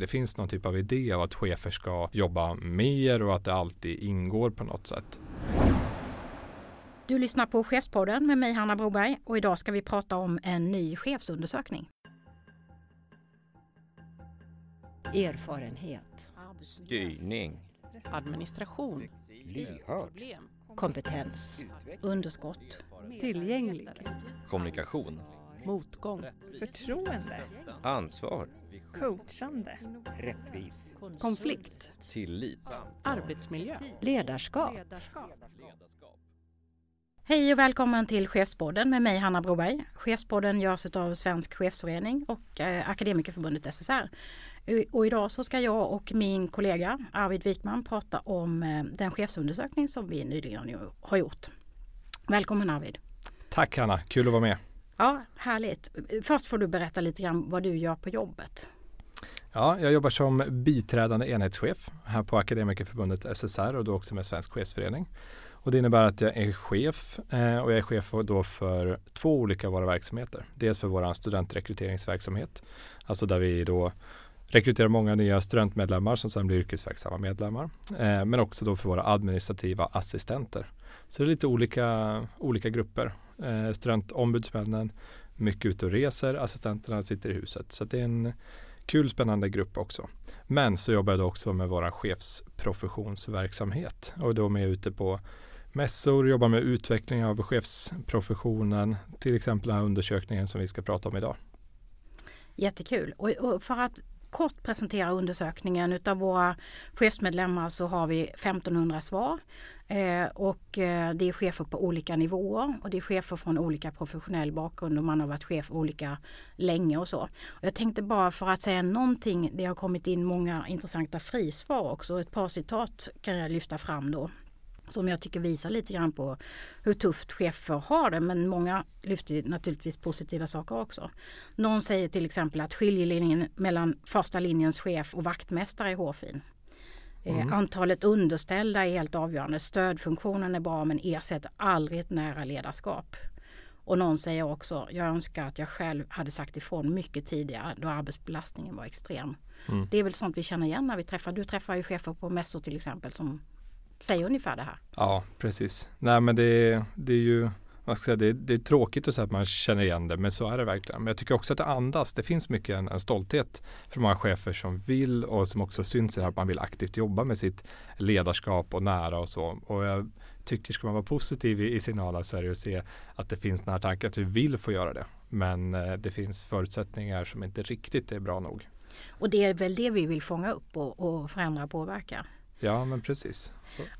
Det finns någon typ av idé av att chefer ska jobba mer och att det alltid ingår på något sätt. Du lyssnar på Chefspodden med mig Hanna Broberg och idag ska vi prata om en ny chefsundersökning. Erfarenhet. Styrning. Administration. Lyhörd. Kompetens. Underskott. Tillgänglig. Kommunikation. Motgång. Förtroende. Ansvar. Coachande. Rättvis. Konflikt. Tillit. Arbetsmiljö. Ledarskap. Hej och välkommen till Chefspodden med mig Hanna Broberg. Chefspodden görs av Svensk Chefsförening och eh, Akademikerförbundet SSR. Och idag så ska jag och min kollega Arvid Wikman prata om eh, den chefsundersökning som vi nyligen har gjort. Välkommen Arvid! Tack Hanna, kul att vara med. Ja, härligt. Först får du berätta lite grann vad du gör på jobbet. Ja, jag jobbar som biträdande enhetschef här på Akademikerförbundet SSR och då också med Svensk Chefsförening. Och det innebär att jag är chef eh, och jag är chef då för två olika av våra verksamheter. Dels för vår studentrekryteringsverksamhet, alltså där vi då rekryterar många nya studentmedlemmar som sedan blir yrkesverksamma medlemmar. Eh, men också då för våra administrativa assistenter. Så det är lite olika, olika grupper. Eh, studentombudsmännen, mycket ute och reser, assistenterna sitter i huset. Så det är en kul spännande grupp också. Men så jobbar jag också med vår chefsprofessionsverksamhet och då är jag ute på mässor, jobbar med utveckling av chefsprofessionen, till exempel den här undersökningen som vi ska prata om idag. Jättekul. Och, och för att kort presentera undersökningen utav våra chefsmedlemmar så har vi 1500 svar. Eh, och eh, det är chefer på olika nivåer och det är chefer från olika professionell bakgrund och man har varit chef olika länge och så. Och jag tänkte bara för att säga någonting, det har kommit in många intressanta frisvar också. Ett par citat kan jag lyfta fram då som jag tycker visar lite grann på hur tufft chefer har det. Men många lyfter naturligtvis positiva saker också. Någon säger till exempel att skiljelinjen mellan första linjens chef och vaktmästare är hårfin. Eh, mm. Antalet underställda är helt avgörande. Stödfunktionen är bra men ersätter aldrig ett nära ledarskap. Och någon säger också, jag önskar att jag själv hade sagt ifrån mycket tidigare då arbetsbelastningen var extrem. Mm. Det är väl sånt vi känner igen när vi träffar, du träffar ju chefer på mässor till exempel som säger ungefär det här. Ja, precis. Nej, men det, det är ju man ska säga, det, det är tråkigt att säga att man känner igen det, men så är det verkligen. Men jag tycker också att det andas. Det finns mycket en, en stolthet för många chefer som vill och som också syns i att man vill aktivt jobba med sitt ledarskap och nära och så. Och jag tycker, ska man vara positiv i, i signaler så är det att se att det finns den här tanken att vi vill få göra det. Men eh, det finns förutsättningar som inte riktigt är bra nog. Och det är väl det vi vill fånga upp och, och förändra och påverka? Ja, men precis.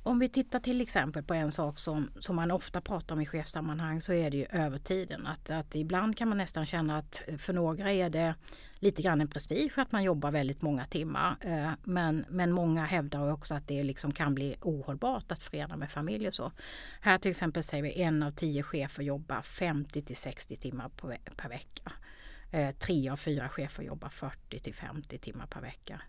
Om vi tittar till exempel på en sak som, som man ofta pratar om i chefssammanhang så är det ju övertiden. Att, att ibland kan man nästan känna att för några är det lite grann en prestige att man jobbar väldigt många timmar. Eh, men, men många hävdar också att det liksom kan bli ohållbart att förena med familj och så. Här till exempel säger vi en av tio chefer jobbar 50 till 60 timmar per, per vecka. Eh, tre av fyra chefer jobbar 40 till 50 timmar per vecka.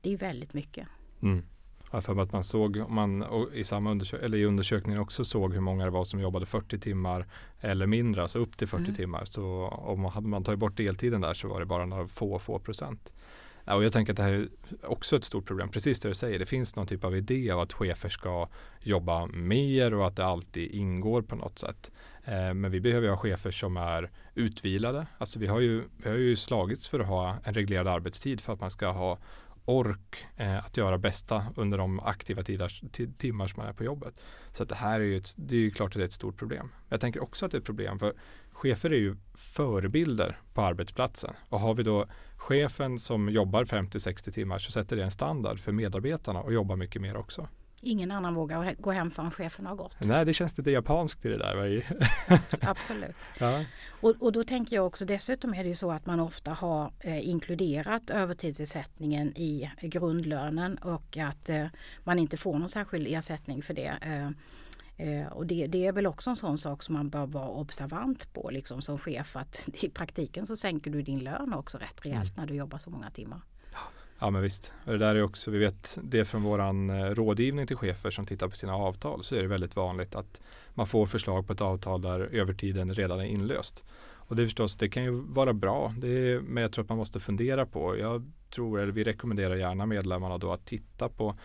Det är väldigt mycket. Mm. Jag för att man såg, man i samma undersök eller i undersökningen också såg hur många det var som jobbade 40 timmar eller mindre, alltså upp till 40 mm. timmar. Så om man hade man tagit bort deltiden där så var det bara några få, få procent. Ja, och jag tänker att det här är också ett stort problem, precis det du säger. Det finns någon typ av idé av att chefer ska jobba mer och att det alltid ingår på något sätt. Eh, men vi behöver ha chefer som är utvilade. Alltså vi har, ju, vi har ju slagits för att ha en reglerad arbetstid för att man ska ha ork eh, att göra bästa under de aktiva tidars, timmar som man är på jobbet. Så att det här är ju, ett, det är ju klart att det är ett stort problem. Jag tänker också att det är ett problem för chefer är ju förebilder på arbetsplatsen. Och har vi då chefen som jobbar 50-60 timmar så sätter det en standard för medarbetarna och jobbar mycket mer också. Ingen annan vågar gå hem förrän chefen har gått. Nej, det känns lite japanskt i det där. Absolut. Ja. Och, och, då tänker jag också dessutom är det ju så att man ofta har eh, inkluderat övertidsersättningen i grundlönen och att eh, man inte får någon särskild ersättning för det. Eh, eh och det, det, är väl också en sån sak som man bör vara observant på liksom som chef att i praktiken så sänker du din lön också rätt rejält mm. när du jobbar så många timmar. Ja men visst. Och det där är också, vi vet det från våran eh, rådgivning till chefer som tittar på sina avtal så är det väldigt vanligt att man får förslag på ett avtal där övertiden redan är inlöst. Och det är förstås, det kan ju vara bra, det är, men jag tror att man måste fundera på. Jag tror, eller vi rekommenderar gärna medlemmarna då att titta på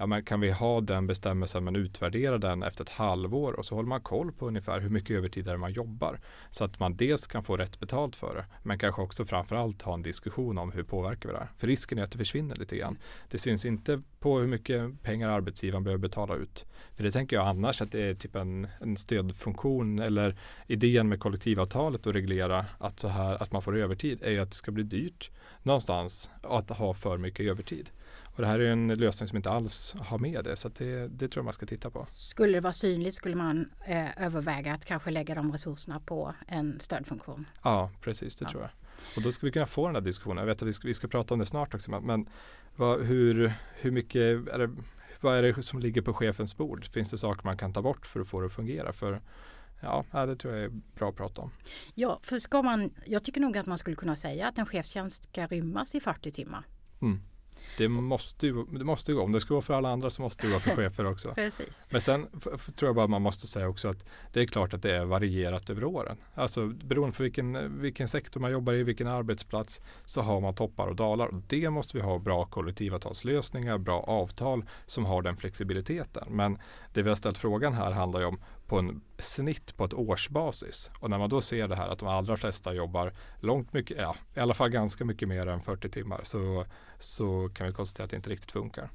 ja, men kan vi ha den bestämmelsen men utvärdera den efter ett halvår och så håller man koll på ungefär hur mycket övertid man jobbar. Så att man dels kan få rätt betalt för det men kanske också framförallt ha en diskussion om hur påverkar vi det här. För risken är att det försvinner lite grann. Det syns inte på hur mycket pengar arbetsgivaren behöver betala ut. För det tänker jag annars att det är typ en, en stödfunktion eller idén med kollektivavtalet att reglera att så här att man får övertid är ju att det ska bli dyrt någonstans att ha för mycket övertid. Och det här är en lösning som inte alls har med det så det, det tror jag man ska titta på. Skulle det vara synligt skulle man eh, överväga att kanske lägga de resurserna på en stödfunktion. Ja, precis det Ja. tror jag. Och då ska vi kunna få den här diskussionen. Jag vet att vi ska, vi ska prata om det snart också. Men, vad, hur, hur mycket är det, vad är det som ligger på chefens bord? Finns det saker man kan ta bort för att få det att fungera? För ja, ja, det tror jag är bra att prata om. Ja, för ska man, jag tycker nog att man skulle kunna säga att en chefstjänst ska rymmas i 40 timmar. Mm. Det måste ju det måste ju gå. Om det ska vara för alla andra så måste det vara för chefer också. Precis. Men sen tror jag bara man måste säga också att det är klart att det är varierat över åren. Alltså beroende på vilken, vilken sektor man jobbar i, vilken arbetsplats så har man toppar och dalar. Och det måste vi ha bra kollektivavtalslösningar, bra avtal som har den flexibiliteten. Men det vi har ställt frågan här handlar ju om på en snitt på ett årsbasis. Och när man då ser det här att de allra flesta jobbar långt mycket, ja i alla fall ganska mycket mer än 40 timmar så, så kan vi konstatera att det inte riktigt funkar.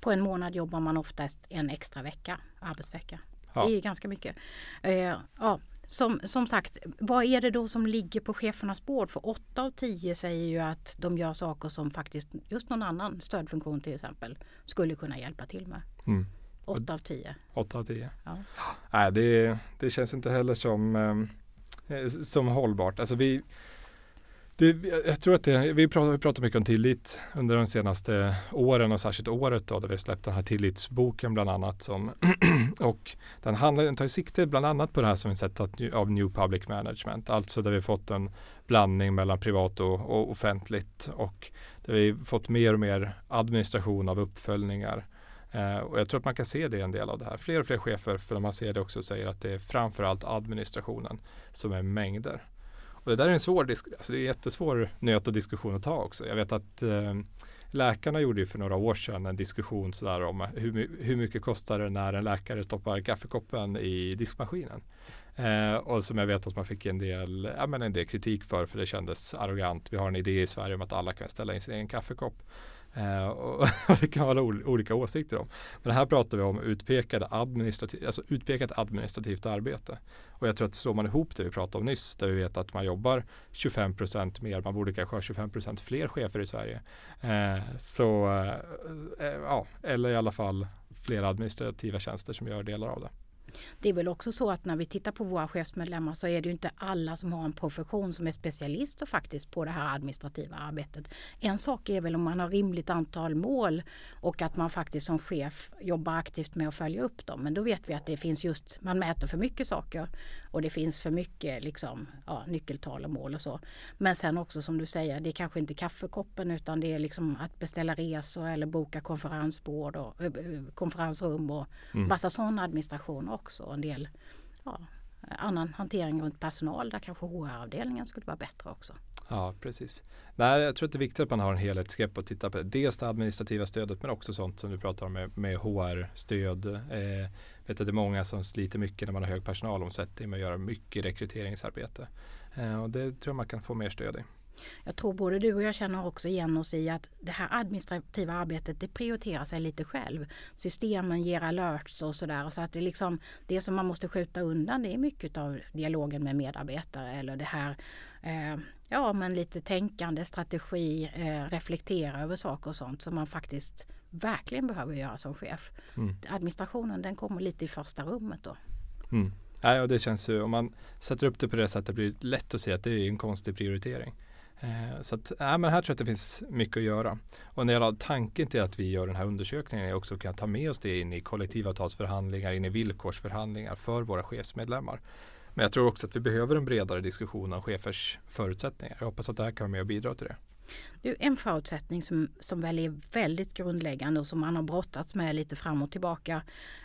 På en månad jobbar man oftast en extra vecka, arbetsvecka. Ja. Det är ganska mycket. Eh, ja, som, som sagt, vad är det då som ligger på chefernas bord? För 8 av 10 säger ju att de gör saker som faktiskt just någon annan stödfunktion till exempel skulle kunna hjälpa till med. Mm. 8 av 10. 8 av 10. Ja. Nej, det, det känns inte heller som, eh, som hållbart. Alltså vi, det, jag tror att det, vi pratar, vi pratar mycket om tillit under de senaste åren och särskilt året då, där vi släppt den här tillitsboken bland annat. Som och den, handlar, den tar sikte bland annat på det här som vi sett att, av New Public Management. Alltså där vi fått en blandning mellan privat och, och offentligt och där vi fått mer och mer administration av uppföljningar. Eh, och jag tror att man kan se det en del av det här. Fler och fler chefer, för man ser det också, säger att det är framförallt administrationen som är mängder. Och det där är en svår disk- alltså det är en jättesvår nöt och diskussion att ta också. Jag vet att eh, läkarna gjorde ju för några år sedan en diskussion sådär om hur, hur mycket kostar det när en läkare stoppar kaffekoppen i diskmaskinen. Eh, och som jag vet att man fick en del, ja, men en del kritik för, för det kändes arrogant. Vi har en idé i Sverige om att alla kan ställa in sin egen kaffekopp. Eh, och, och det kan vara olika åsikter om. Men här pratar vi om utpekade administrativ, alltså utpekat administrativt arbete. Och jag tror att slår man ihop det vi pratade om nyss, där vi vet att man jobbar 25% mer, man borde kanske ha 25% fler chefer i Sverige. Eh, så, eh, eh ja, eller i alla fall fler administrativa tjänster som gör delar av det. Det är väl också så att när vi tittar på våra chefsmedlemmar så är det ju inte alla som har en profession som är specialister faktiskt på det här administrativa arbetet. En sak är väl om man har rimligt antal mål och att man faktiskt som chef jobbar aktivt med att följa upp dem. Men då vet vi att det finns just, man mäter för mycket saker och det finns för mycket liksom, ja, nyckeltal och mål och så. Men sen också som du säger, det är kanske inte kaffekoppen utan det är liksom att beställa resor eller boka konferensbord och äh, konferensrum och Mm. massa sån administration också. En del ja, annan hantering runt personal där kanske HR-avdelningen skulle vara bättre också. Ja, precis. Nej, jag tror att det är viktigt att man har en helhetsgrepp och tittar på det. dels det administrativa stödet men också sånt som du pratar om med, med HR-stöd. Eh, vet att det är många som sliter mycket när man har hög personalomsättning med att göra mycket rekryteringsarbete. Eh, och det tror jag man kan få mer stöd i. Jag tror både du och jag känner också igen oss i att det här administrativa arbetet det prioriterar sig lite själv. Systemen ger alerts och sådär. Så att det, liksom, det som man måste skjuta undan det är mycket av dialogen med medarbetare eller det här eh, ja men lite tänkande, strategi, eh, reflektera över saker och sånt som man faktiskt verkligen behöver göra som chef. Mm. Administrationen den kommer lite i första rummet då. Mm. Nej, och det känns ju, om man sätter upp det på det sättet blir det lätt att se att det är en konstig prioritering. Eh, så att, äh, men här tror jag att det finns mycket att göra. Och när jag tanken till att vi gör den här undersökningen är också att kunna ta med oss det in i kollektivavtalsförhandlingar, in i villkorsförhandlingar för våra chefsmedlemmar. Men jag tror också att vi behöver en bredare diskussion om chefers förutsättningar. Jag hoppas att det här kan vara med och bidra till det. Du, en förutsättning som, som väl är väldigt grundläggande och som man har brottats med lite fram och tillbaka.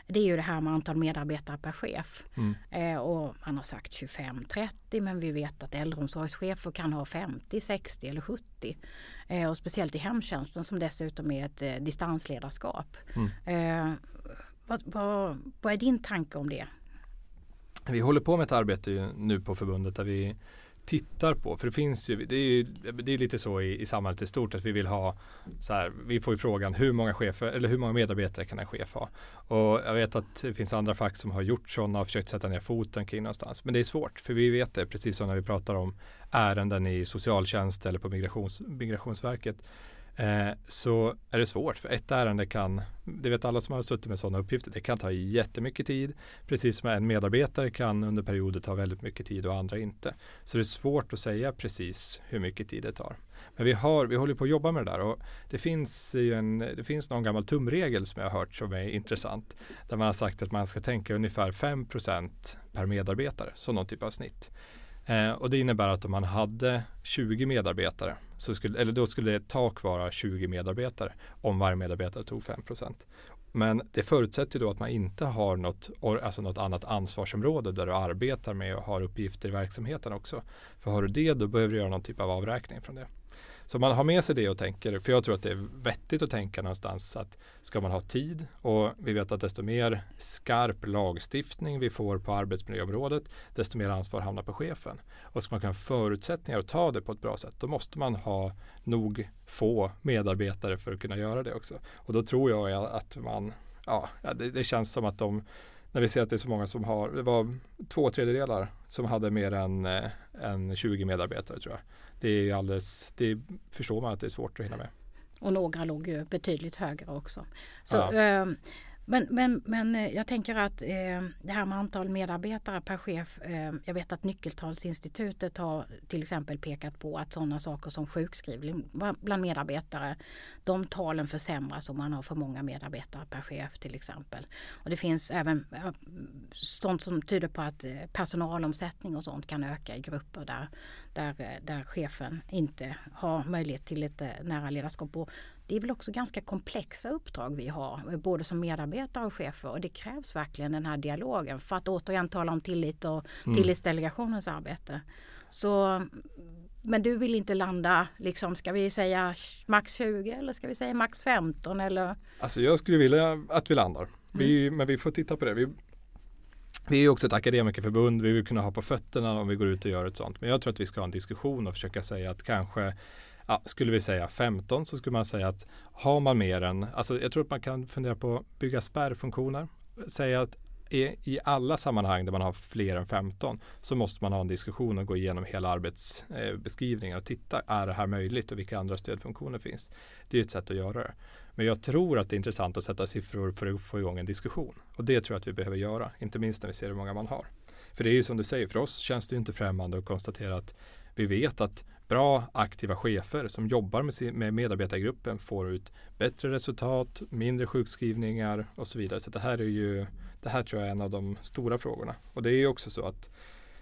Det är ju det här med antal medarbetare per chef. Mm. Eh, och man har sagt 25-30 men vi vet att äldreomsorgschefer kan ha 50, 60 eller 70. Eh, och speciellt i hemtjänsten som dessutom är ett eh, distansledarskap. Mm. Eh, vad, vad, vad är din tanke om det? Vi håller på med ett arbete nu på förbundet där vi tittar på, för det finns ju, det är, ju, det är lite så i, i samhället i stort att vi vill ha så här, vi får ju frågan hur många chefer eller hur många medarbetare kan en chef ha? Och jag vet att det finns andra fack som har gjort sådana och försökt sätta ner foten kring någonstans. Men det är svårt, för vi vet det, precis som när vi pratar om ärenden i socialtjänst eller på migrations, Migrationsverket eh, så är det svårt. För ett ärende kan, det vet alla som har suttit med sådana uppgifter, det kan ta jättemycket tid. Precis som en medarbetare kan under perioder ta väldigt mycket tid och andra inte. Så det är svårt att säga precis hur mycket tid det tar. Men vi, har, vi håller på att jobba med det där och det finns, ju en, det finns någon gammal tumregel som jag har hört som är intressant. Där man har sagt att man ska tänka ungefär 5% per medarbetare som någon typ av snitt. Eh, och det innebär att om man hade 20 medarbetare, så skulle, eller då skulle ett tak vara 20 medarbetare om varje medarbetare tog 5% Men det förutsätter då att man inte har något, alltså något annat ansvarsområde där du arbetar med och har uppgifter i verksamheten också. För har du det då behöver du göra någon typ av avräkning från det. Så man har med sig det och tänker, för jag tror att det är vettigt att tänka någonstans att ska man ha tid och vi vet att desto mer skarp lagstiftning vi får på arbetsmiljöområdet, desto mer ansvar hamnar på chefen. Och ska man kunna ha förutsättningar att ta det på ett bra sätt, då måste man ha nog få medarbetare för att kunna göra det också. Och då tror jag att man, ja, det, det känns som att de när vi ser att det är så många som har, det var två tredjedelar som hade mer än, eh, än 20 medarbetare tror jag det är alldeles, det förstår man att det är svårt att hinna med. Och några låg ju betydligt högre också. Så, ja. eh, men, men, men eh, jag tänker att eh, det här med antal medarbetare per chef. Eh, jag vet att Nyckeltalsinstitutet har till exempel pekat på att sådana saker som sjukskrivning bland medarbetare. De talen försämras om man har för många medarbetare per chef till exempel. Och det finns även sånt som tyder på att eh, personalomsättning och sånt kan öka i grupper där, där, eh, där chefen inte har möjlighet till ett nära ledarskap. Och det är väl också ganska komplexa uppdrag vi har, både som medarbetare och chefer och det krävs verkligen den här dialogen för att återigen tala om tillit och mm. tillitsdelegationens arbete. Så, men du vill inte landa, liksom, ska vi säga max 20 eller ska vi säga max 15 eller? Alltså jag skulle vilja att vi landar, vi, mm. men vi får titta på det. Vi, vi är också ett akademikerförbund, vi vill kunna ha på fötterna om vi går ut och gör ett sånt. Men jag tror att vi ska ha en diskussion och försöka säga att kanske ja, skulle vi säga 15 så skulle man säga att har man mer än, alltså jag tror att man kan fundera på att bygga spärrfunktioner. Säga att i, i alla sammanhang där man har fler än 15 så måste man ha en diskussion och gå igenom hela arbetsbeskrivningen och titta, är det här möjligt och vilka andra stödfunktioner finns? Det är ett sätt att göra det. Men jag tror att det är intressant att sätta siffror för att få igång en diskussion. Och det tror jag att vi behöver göra, inte minst när vi ser hur många man har. För det är ju som du säger, för oss känns det inte främmande att konstatera att vi vet att bra aktiva chefer som jobbar med, sin, med medarbetargruppen får ut bättre resultat, mindre sjukskrivningar och så vidare. Så det här är ju, det här tror jag är en av de stora frågorna. Och det är ju också så att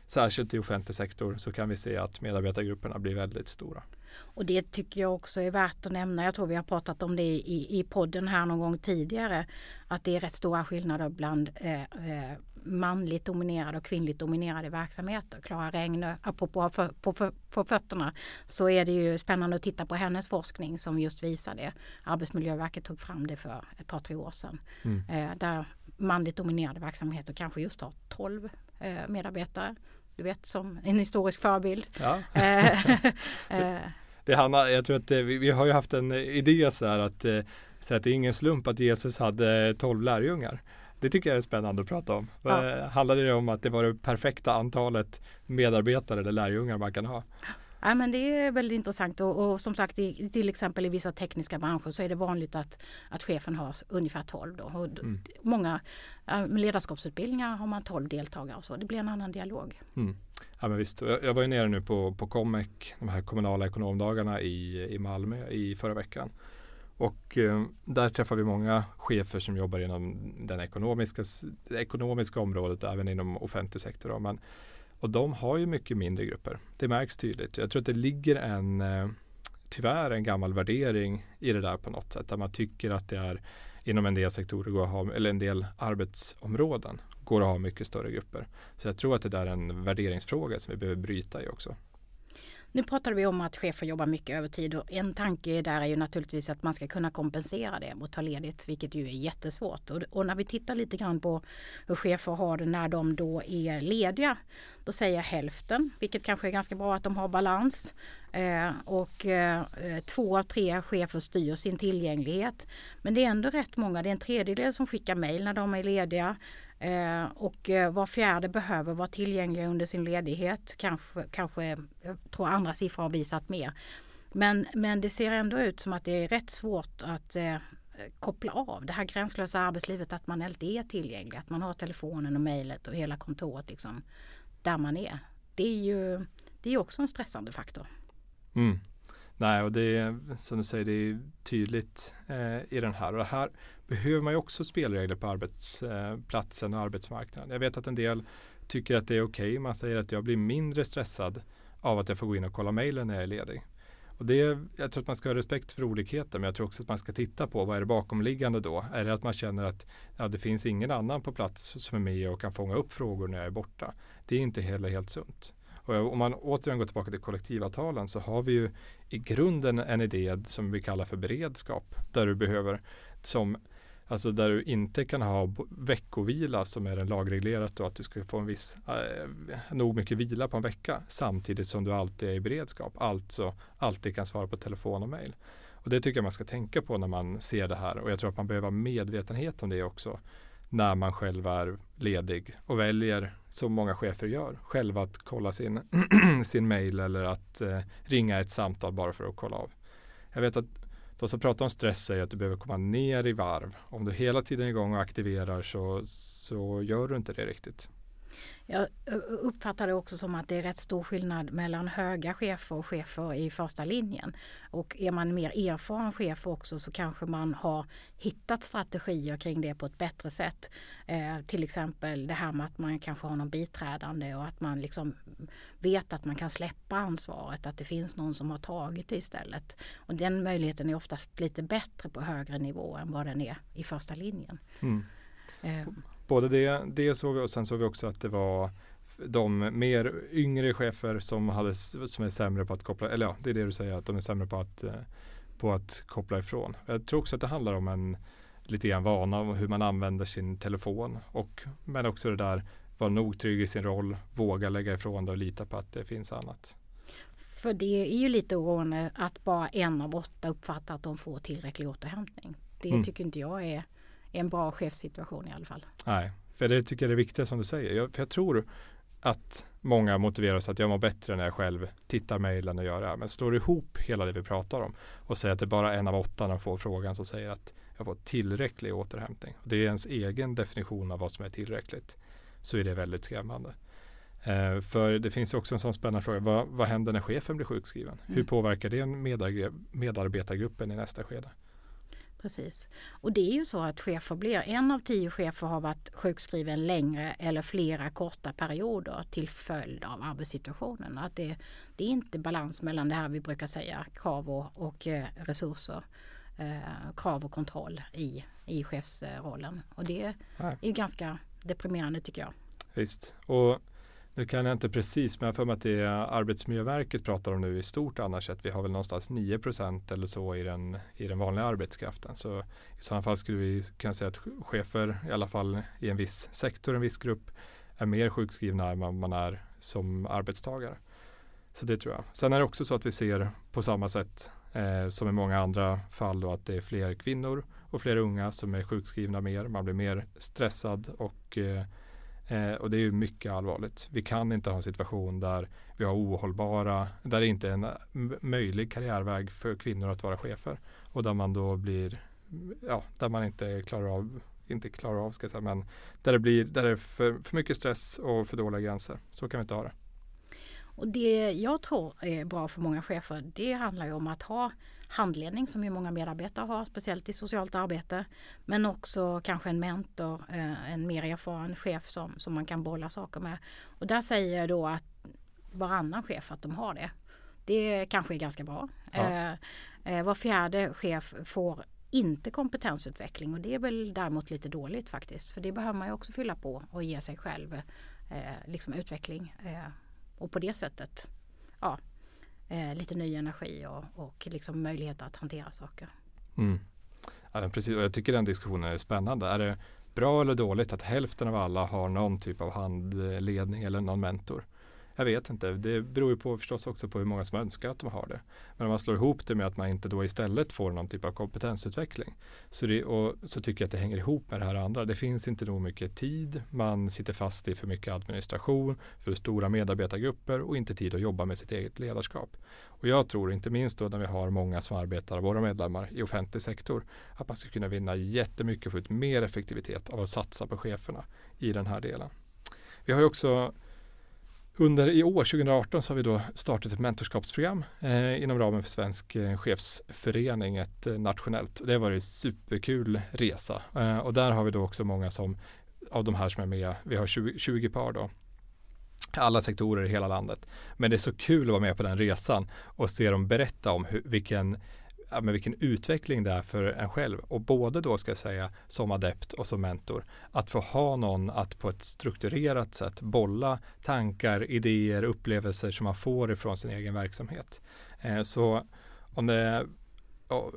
särskilt i offentlig sektor så kan vi se att medarbetargrupperna blir väldigt stora. Och det tycker jag också är värt att nämna. Jag tror vi har pratat om det i, i podden här någon gång tidigare. Att det är rätt stora skillnader bland eh, eh, manligt dominerade och kvinnligt dominerade verksamheter. Klara Regn, apropå för, på, för, på fötterna, så är det ju spännande att titta på hennes forskning som just visar det. Arbetsmiljöverket tog fram det för ett par, tre år sedan. Mm. Eh, där manligt dominerade verksamheter kanske just har 12 eh, medarbetare. Du vet som en historisk förebild. Ja. Eh, eh, det Hanna, jag tror att eh, vi, vi, har ju haft en idé så här att, så att det är ingen slump att Jesus hade 12 lärjungar. Det tycker jag är spännande att prata om. Ja. Handlade det om att det var det perfekta antalet medarbetare eller lärjungar man kan ha? Ja, men det är väldigt intressant och, och som sagt i, till exempel i vissa tekniska branscher så är det vanligt att, att chefen har ungefär 12. Då. Och mm. Många ledarskapsutbildningar har man 12 deltagare och så. Det blir en annan dialog. Mm. Ja, men visst. Jag, jag var ju nere nu på, på COMEC, de här kommunala ekonomdagarna i, i Malmö i förra veckan. Och eh, där träffar vi många chefer som jobbar inom den ekonomiska, det ekonomiska området, även inom offentlig sektor. Men, och de har ju mycket mindre grupper. Det märks tydligt. Jag tror att det ligger en, eh, tyvärr en gammal värdering i det där på något sätt. Där man tycker att det är inom en del sektorer går att ha, eller en del arbetsområden går att ha mycket större grupper. Så jag tror att det där är en värderingsfråga som vi behöver bryta i också. Nu pratade vi om att chefer jobbar mycket övertid och en tanke där är ju naturligtvis att man ska kunna kompensera det och ta ledigt, vilket ju är jättesvårt. Och, och när vi tittar lite grann på hur chefer har det när de då är lediga, då säger hälften, vilket kanske är ganska bra att de har balans. Eh, och eh, två av tre chefer styr sin tillgänglighet. Men det är ändå rätt många, det är en tredjedel som skickar mejl när de är lediga. Eh, och eh, var fjärde behöver vara tillgänglig under sin ledighet. Kanske, kanske jag tror andra siffror har visat mer. Men, men det ser ändå ut som att det är rätt svårt att eh, koppla av det här gränslösa arbetslivet. Att man alltid är tillgänglig. Att man har telefonen och mejlet och hela kontoret liksom, där man är. Det är ju det är också en stressande faktor. Mm. Nej, och det är som du säger, det är tydligt eh, i den här. Och det här behöver man ju också spelregler på arbetsplatsen eh, och arbetsmarknaden. Jag vet att en del tycker att det är okej. Okay. Man säger att jag blir mindre stressad av att jag får gå in och kolla mejlen när jag är ledig. Och det, jag tror att man ska ha respekt för olikheter men jag tror också att man ska titta på vad är det bakomliggande då? Är det att man känner att ja, det finns ingen annan på plats som är med och kan fånga upp frågor när jag är borta? Det är inte heller helt sunt. Och om man återigen går tillbaka till kollektivavtalen så har vi ju i grunden en idé som vi kallar för beredskap där du behöver som Alltså där du inte kan ha veckovila som är en lagreglerat och att du ska få en viss, eh, nog mycket vila på en vecka samtidigt som du alltid är i beredskap. Alltså alltid kan svara på telefon och mejl. Och det tycker jag man ska tänka på när man ser det här och jag tror att man behöver ha medvetenhet om det också när man själv är ledig och väljer, som många chefer gör, själv att kolla sin, sin mail eller att eh, ringa ett samtal bara för att kolla av. Jag vet att de som pratar om stress säger att du behöver komma ner i varv. Om du hela tiden är igång och aktiverar så, så gör du inte det riktigt. Jag uppfattar det också som att det är rätt stor skillnad mellan höga chefer och chefer i första linjen. Och är man mer erfaren chef också så kanske man har hittat strategier kring det på ett bättre sätt. Eh, till exempel det här med att man kanske har någon biträdande och att man liksom vet att man kan släppa ansvaret, att det finns någon som har tagit det istället. Och den möjligheten är oftast lite bättre på högre nivå än vad den är i första linjen. Mm. Eh både det, det såg vi och sen såg vi också att det var de mer yngre chefer som, hade, som är sämre på att koppla, eller ja, det är det du säger, att de är sämre på att, eh, på att koppla ifrån. Jag tror också att det handlar om en lite grann vana om hur man använder sin telefon och men också det där vara nog trygg i sin roll, våga lägga ifrån det och lita på att det finns annat. För det är ju lite oroande att bara en av åtta uppfattar att de får tillräcklig återhämtning. Det mm. tycker inte jag är en bra chefssituation i alla fall. Nej, för det tycker jag är det viktiga som du säger. Jag, för jag tror att många motiveras att jag mår bättre när jag själv tittar mejlen och gör det här. Men slår ihop hela det vi pratar om och säger att det är bara en av åtta när de får frågan som säger att jag får tillräcklig återhämtning. Och det är ens egen definition av vad som är tillräckligt. Så är det väldigt skrämmande. Eh, för det finns också en sån spännande fråga. Vad, vad händer när chefen blir sjukskriven? Mm. Hur påverkar det medarbetargruppen i nästa skede? Precis. Och det är ju så att chefer blir, en av tio chefer har varit sjukskriven längre eller flera korta perioder till följd av arbetssituationen. Att det, det är inte balans mellan det här vi brukar säga krav och, och eh, resurser. Eh, krav och kontroll i, i chefsrollen. Och det är ju ganska deprimerande tycker jag. Visst. Och nu kan jag inte precis, men jag för mig att det är Arbetsmiljöverket pratar om nu i stort annars att vi har väl någonstans 9% eller så i den, i den vanliga arbetskraften. Så i sådana fall skulle vi kunna säga att chefer, i alla fall i en viss sektor, en viss grupp, är mer sjukskrivna än vad man är som arbetstagare. Så det tror jag. Sen är det också så att vi ser på samma sätt eh, som i många andra fall då att det är fler kvinnor och fler unga som är sjukskrivna mer. Man blir mer stressad och eh, Eh, och det är ju mycket allvarligt. Vi kan inte ha en situation där vi har ohållbara, där det inte är en möjlig karriärväg för kvinnor att vara chefer. Och där man då blir, ja, där man inte klarar av, inte klarar av ska jag säga, men där det blir, där det är för, för mycket stress och för dåliga gränser. Så kan vi inte ha det. Och det jag tror är bra för många chefer, det handlar ju om att ha handledning som ju många medarbetare har, speciellt i socialt arbete. Men också kanske en mentor, eh, en mer erfaren chef som, som man kan bolla saker med. Och där säger jag då att varannan chef att de har det. Det kanske är ganska bra. Ja. Eh, eh, var fjärde chef får inte kompetensutveckling och det är väl däremot lite dåligt faktiskt. För det behöver man ju också fylla på och ge sig själv eh, liksom utveckling. Eh, och på det sättet ja, eh, lite ny energi och, och liksom möjlighet att hantera saker. Mm. Ja, men precis. Och jag tycker den diskussionen är spännande. Är det bra eller dåligt att hälften av alla har någon typ av handledning eller någon mentor? Jag vet inte. Det beror ju på förstås också på hur många som önskar att de har det. Men om man slår ihop det med att man inte då istället får någon typ av kompetensutveckling så, det, och, så tycker jag att det hänger ihop med det här andra. Det finns inte nog mycket tid. Man sitter fast i för mycket administration, för stora medarbetargrupper och inte tid att jobba med sitt eget ledarskap. Och jag tror inte minst då när vi har många som arbetar, våra medlemmar i offentlig sektor, att man ska kunna vinna jättemycket och få ut mer effektivitet av att satsa på cheferna i den här delen. Vi har ju också under i år, 2018, så har vi då startat ett mentorskapsprogram eh, inom ramen för Svensk eh, chefsförening, ett eh, nationellt. Det har varit en superkul resa eh, och där har vi då också många som av de här som är med, vi har 20, 20 par då, alla sektorer i hela landet. Men det är så kul att vara med på den resan och se dem berätta om hur, vilken ja, men vilken utveckling det är för en själv. Och både då ska jag säga som adept och som mentor. Att få ha någon att på ett strukturerat sätt bolla tankar, idéer, upplevelser som man får ifrån sin egen verksamhet. Eh, så om det,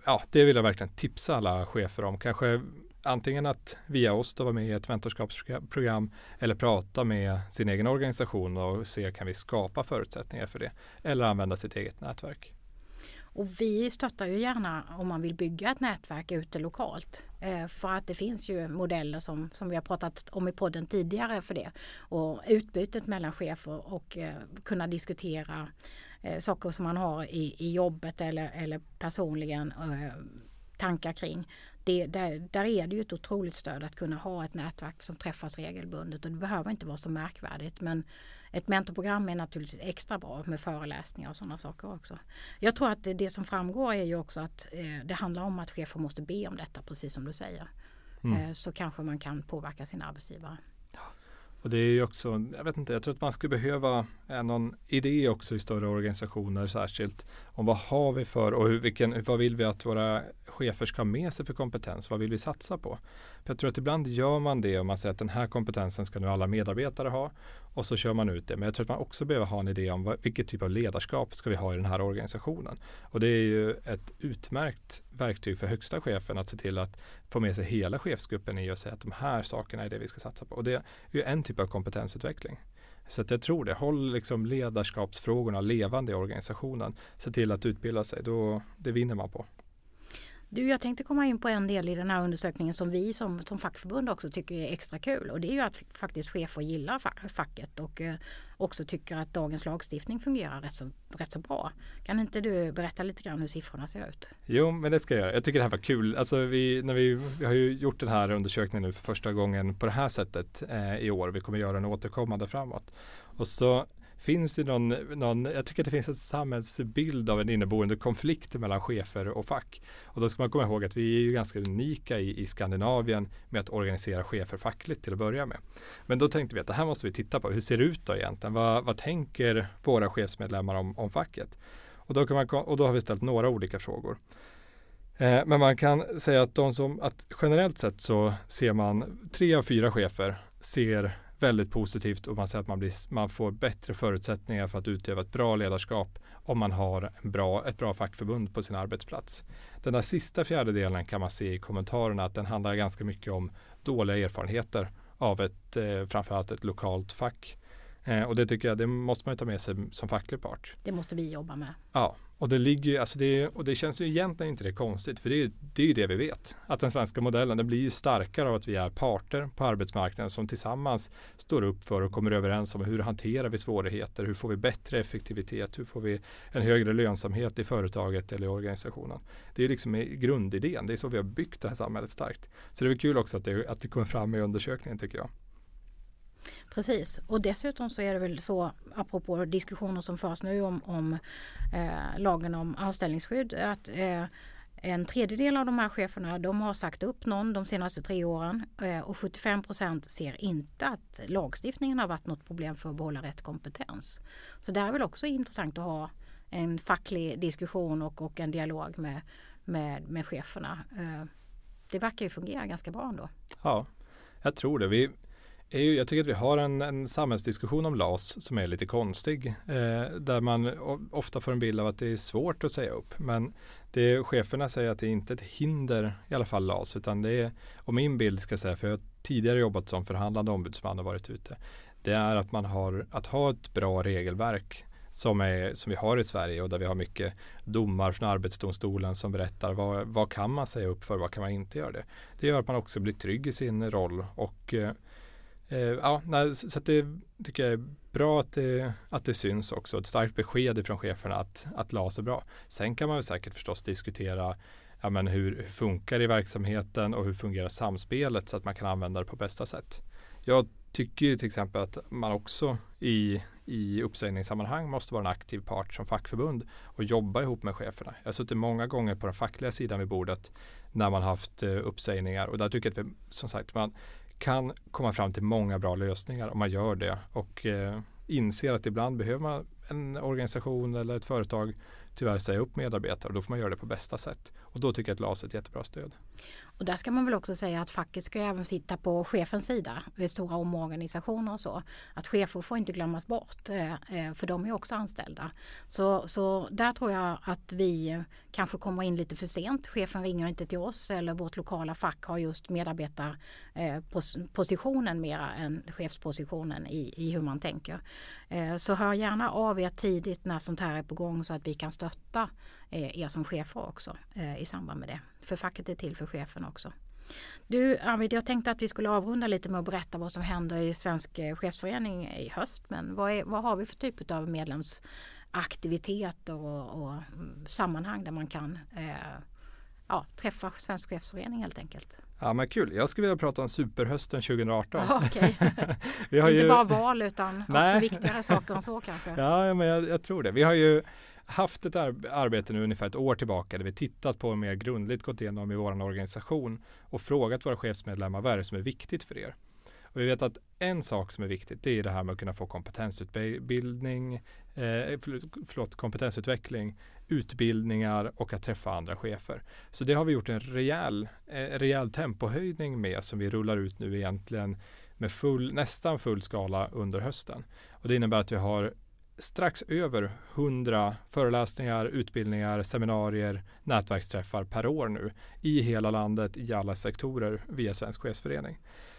ja, det vill jag verkligen tipsa alla chefer om. Kanske antingen att via oss då vara med i ett mentorskapsprogram eller prata med sin egen organisation och se kan vi skapa förutsättningar för det. Eller använda sitt eget nätverk. Och vi stöttar ju gärna om man vill bygga ett nätverk ute lokalt. Eh, för att det finns ju modeller som, som vi har pratat om i podden tidigare för det. Och utbytet mellan chefer och eh, kunna diskutera eh, saker som man har i, i jobbet eller, eller personligen tankar kring. Det, där, där är det ju ett otroligt stöd att kunna ha ett nätverk som träffas regelbundet och det behöver inte vara så märkvärdigt men ett mentorprogram är naturligtvis extra bra med föreläsningar och sådana saker också. Jag tror att det, det som framgår är ju också att eh, det handlar om att chefer måste be om detta precis som du säger. Mm. Eh, så kanske man kan påverka sin arbetsgivare. Och det är ju också, jag vet inte, jag tror att man skulle behöva eh, någon idé också i större organisationer särskilt om vad har vi för och hur, vilken, vad vill vi att våra chefer ska ha med sig för kompetens? Vad vill vi satsa på? För jag tror att ibland gör man det om man säger att den här kompetensen ska nu alla medarbetare ha och så kör man ut det. Men jag tror att man också behöver ha en idé om vad, vilket typ av ledarskap ska vi ha i den här organisationen. Och det är ju ett utmärkt verktyg för högsta chefen att se till att få med sig hela chefsgruppen i och säga att de här sakerna är det vi ska satsa på. Och det är ju en typ av kompetensutveckling. Så att jag tror det. Håll liksom ledarskapsfrågorna levande i organisationen. Se till att utbilda sig. Då, det vinner man på. Du, jag tänkte komma in på en del i den här undersökningen som vi som, som fackförbund också tycker är extra kul och det är ju att faktiskt chefer gillar facket och eh, också tycker att dagens lagstiftning fungerar rätt så, rätt så bra. Kan inte du berätta lite grann hur siffrorna ser ut? Jo, men det ska jag göra. Jag tycker det här var kul. Alltså vi, när vi, vi har ju gjort den här undersökningen nu för första gången på det här sättet eh, i år. Vi kommer göra den återkommande framåt. Och så Finns det någon, någon, jag tycker att det finns en samhällsbild av en inneboende konflikt mellan chefer och fack. Och då ska man komma ihåg att vi är ju ganska unika i, i Skandinavien med att organisera chefer fackligt till att börja med. Men då tänkte vi att det här måste vi titta på. Hur ser det ut då egentligen? Vad, vad tänker våra chefsmedlemmar om, om facket? Och då, kan man, och då har vi ställt några olika frågor. Eh, men man kan säga att, de som, att generellt sett så ser man tre av fyra chefer ser väldigt positivt och man säger att man, blir, man får bättre förutsättningar för att utöva ett bra ledarskap om man har en bra, ett bra fackförbund på sin arbetsplats. Den där sista fjärdedelen kan man se i kommentarerna att den handlar ganska mycket om dåliga erfarenheter av ett, eh, framförallt ett lokalt fack. Eh, och det tycker jag, det måste man ju ta med sig som facklig part. Det måste vi jobba med. Ja, och det, ligger, alltså det, och det känns ju egentligen inte det konstigt, för det är, det är ju det vi vet. Att den svenska modellen den blir ju starkare av att vi är parter på arbetsmarknaden som tillsammans står upp för och kommer överens om hur hanterar vi svårigheter, hur får vi bättre effektivitet, hur får vi en högre lönsamhet i företaget eller i organisationen. Det är liksom grundidén, det är så vi har byggt det här samhället starkt. Så det är väl kul också att det, att det kommer fram i undersökningen tycker jag. Precis och dessutom så är det väl så apropå diskussioner som förs nu om, om eh, lagen om anställningsskydd att eh, en tredjedel av de här cheferna de har sagt upp någon de senaste tre åren eh, och 75 procent ser inte att lagstiftningen har varit något problem för att behålla rätt kompetens. Så det är väl också intressant att ha en facklig diskussion och, och en dialog med, med, med cheferna. Eh, det verkar ju fungera ganska bra ändå. Ja, jag tror det. Vi är ju, jag tycker att vi har en, en samhällsdiskussion om LAS som är lite konstig. Eh, där man ofta får en bild av att det är svårt att säga upp. Men det cheferna säger att det är inte ett hinder i alla fall LAS. Utan det är, och min bild ska jag säga, för jag har tidigare jobbat som förhandlande ombudsman och varit ute. Det är att man har att ha ett bra regelverk som, är, som vi har i Sverige och där vi har mycket domar från Arbetsdomstolen som berättar vad, vad kan man säga upp för, vad kan man inte göra det. Det gör att man också blir trygg i sin roll och eh, eh, ja, nej, så det tycker jag är bra att det, att det syns också. Ett starkt besked från cheferna att, att LAS är bra. Sen kan man väl säkert förstås diskutera ja, men hur, hur funkar det i verksamheten och hur fungerar samspelet så att man kan använda det på bästa sätt. Jag tycker ju till exempel att man också i, i uppsägningssammanhang måste vara en aktiv part som fackförbund och jobba ihop med cheferna. Jag har suttit många gånger på den fackliga sidan vid bordet när man haft eh, uppsägningar och där tycker jag att vi, som sagt man kan komma fram till många bra lösningar om man gör det och eh, inser att ibland behöver man en organisation eller ett företag tyvärr säga upp medarbetare och då får man göra det på bästa sätt. Och då tycker jag att LAS är ett jättebra stöd. Och där ska man väl också säga att facket ska även sitta på chefens sida vid stora omorganisationer och så. Att chefer får inte glömmas bort eh, eh, för de är också anställda. Så, så där tror jag att vi kanske kommer in lite för sent. Chefen ringer inte till oss eller vårt lokala fack har just medarbetarpositionen eh, mera än chefspositionen i, i hur man tänker. Så hör gärna av er tidigt när sånt här är på gång så att vi kan stötta er som chefer också i samband med det. För facket är till för chefen också. Du Arvid, jag tänkte att vi skulle avrunda lite med att berätta vad som händer i Svensk eh, chefsförening i höst. Men vad, är, vad har vi för typ av medlemsaktiviteter och, och mm, sammanhang där man kan eh, ja, träffa Svensk chefsförening helt enkelt? Ja men kul, jag skulle vilja prata om superhösten 2018. Okay. vi har Inte ju... bara val utan också viktigare saker än så kanske. Ja, men jag, jag tror det. Vi har ju haft ett ar arbete nu ungefär ett år tillbaka där vi tittat på mer grundligt gått igenom i vår organisation och frågat våra chefsmedlemmar vad är det som är viktigt för er? Och vi vet att en sak som är viktigt det är det här med att kunna få kompetensutbildning, eh, förlåt, kompetensutveckling, utbildningar och att träffa andra chefer. Så det har vi gjort en rejäl, eh, rejäl tempohöjning med som vi rullar ut nu egentligen med full, nästan full skala under hösten. Och det innebär att vi har strax över 100 föreläsningar, utbildningar, seminarier, nätverksträffar per år nu i hela landet i alla sektorer via Svensk chefsförening.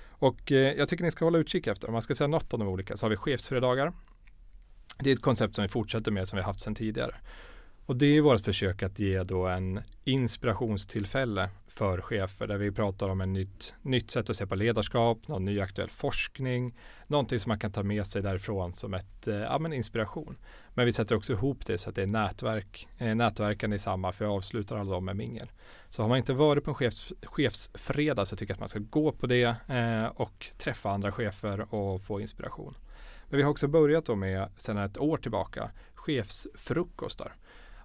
Och eh, jag tycker ni ska hålla utkik efter, om man ska säga något om de olika, så har vi chefsfredagar. Det är ett koncept som vi fortsätter med som vi haft sedan tidigare. Och det är vårt försök att ge då en inspirationstillfälle för chefer där vi pratar om ett nytt, nytt sätt att se på ledarskap, någon ny aktuell forskning, någonting som man kan ta med sig därifrån som ett, eh, ja, men inspiration. Men vi sätter också ihop det så att det är nätverk, eh, nätverkande i samma, för jag avslutar alla dem med mingel. Så har man inte varit på en chefs, chefsfredag så tycker jag att man ska gå på det eh, och träffa andra chefer och få inspiration. Men vi har också börjat då med, sedan ett år tillbaka, chefsfrukostar.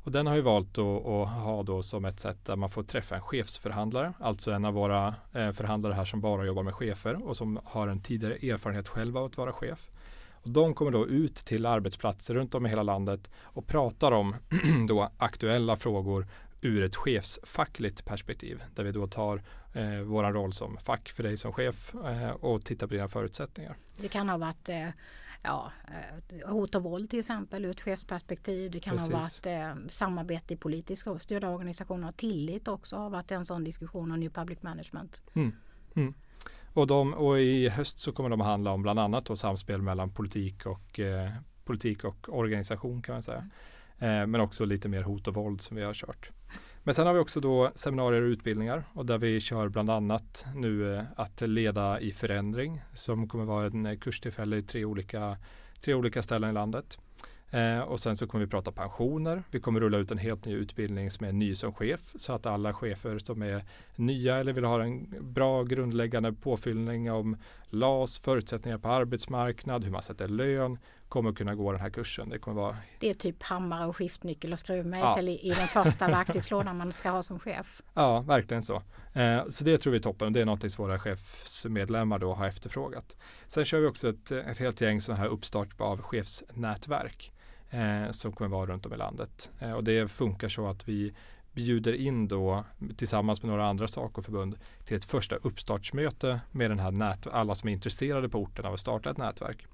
Och den har vi valt att, att, ha då som ett sätt där man får träffa en chefsförhandlare, alltså en av våra eh, förhandlare här som bara jobbar med chefer och som har en tidigare erfarenhet själv av att vara chef. Och de kommer då ut till arbetsplatser runt om i hela landet och pratar om då aktuella frågor ur ett chefsfackligt perspektiv där vi då tar eh, våran roll som fack för dig som chef eh, och tittar på dina förutsättningar. Det kan ha varit eh, ja, eh, hot och våld till exempel ur ett chefsperspektiv. Det kan Precis. ha varit eh, samarbete i politiskt styrda organisationer och tillit också har varit en sån diskussion om New Public Management. Mm. Mm. Och, de, och i höst så kommer de att handla om bland annat då samspel mellan politik och, eh, politik och organisation kan man säga. Eh, men också lite mer hot och våld som vi har kört. Men sen har vi också då seminarier och utbildningar och där vi kör bland annat nu eh, att leda i förändring som kommer vara en eh, kurstillfälle i tre olika, tre olika ställen i landet. Eh, och sen så kommer vi prata pensioner. Vi kommer rulla ut en helt ny utbildning som är ny som chef så att alla chefer som är nya eller vill ha en bra grundläggande påfyllning om LAS, förutsättningar på arbetsmarknad, hur man sätter lön, kommer kunna gå den här kursen. Det, kommer vara... det är typ hammare och skiftnyckel och skruvmejsel ja. i, i den första verktygslådan man ska ha som chef. Ja, verkligen så. Eh, så det tror vi är toppen. Det är något som våra chefsmedlemmar då har efterfrågat. Sen kör vi också ett, ett helt gäng sådana här uppstart av chefsnätverk. eh, som kommer vara runt om i landet. Eh, och det funkar så att vi bjuder in då tillsammans med några andra Sacoförbund till ett första uppstartsmöte med den här nät, alla som är intresserade på orten av att starta ett nätverk.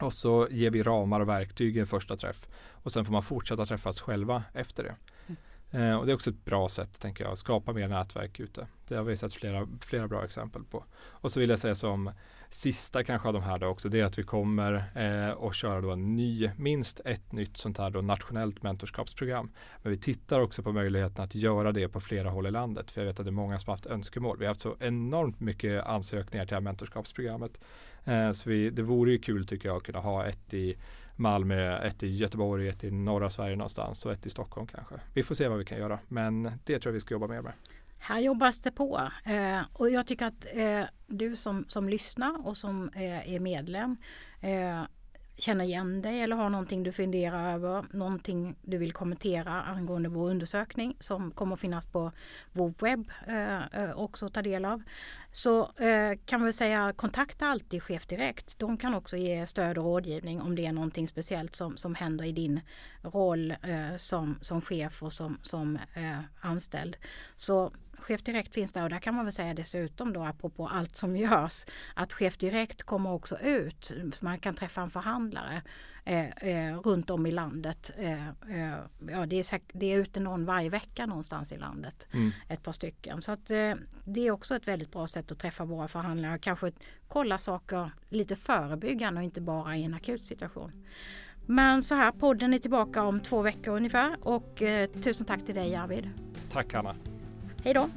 Och så ger vi ramar och verktyg i en första träff och sen får man fortsätta träffas själva efter det. Eh, och det är också ett bra sätt, tänker jag, att skapa mer nätverk ute. Det har vi sett flera, flera bra exempel på. Och så vill jag säga som sista kanske av de här då också, det är att vi kommer eh, att köra då en ny, minst ett nytt sånt här då nationellt mentorskapsprogram. Men vi tittar också på möjligheten att göra det på flera håll i landet. För jag vet att det är många som har haft önskemål. Vi har haft så enormt mycket ansökningar till det här mentorskapsprogrammet. Eh, så vi, det vore ju kul tycker jag att kunna ha ett i Malmö, ett i Göteborg, ett i norra Sverige någonstans och ett i Stockholm kanske. Vi får se vad vi kan göra, men det tror jag vi ska jobba mer med. Här jobbas det på eh, och jag tycker att eh, du som, som lyssnar och som eh, är medlem eh, känner igen dig eller har någonting du funderar över, någonting du vill kommentera angående vår undersökning som kommer att finnas på vår webb eh, eh, också att ta del av. Så eh, kan vi säga kontakta alltid Chef Direkt. De kan också ge stöd och rådgivning om det är någonting speciellt som, som händer i din roll eh, som, som chef och som, som eh, anställd. Så Chef Direkt finns där och där kan man väl säga dessutom då apropå allt som görs att Chef Direkt kommer också ut. Man kan träffa en förhandlare eh, eh, runt om i landet. Eh, ja, det, är det är ute någon varje vecka någonstans i landet. Mm. Ett par stycken. Så att, det är också ett väldigt bra sätt att träffa våra förhandlare. Kanske kolla saker lite förebyggande och inte bara i en akut situation. Men så här, podden är tillbaka om två veckor ungefär och eh, tusen tack till dig Arvid. Tack Hanna. Hej då!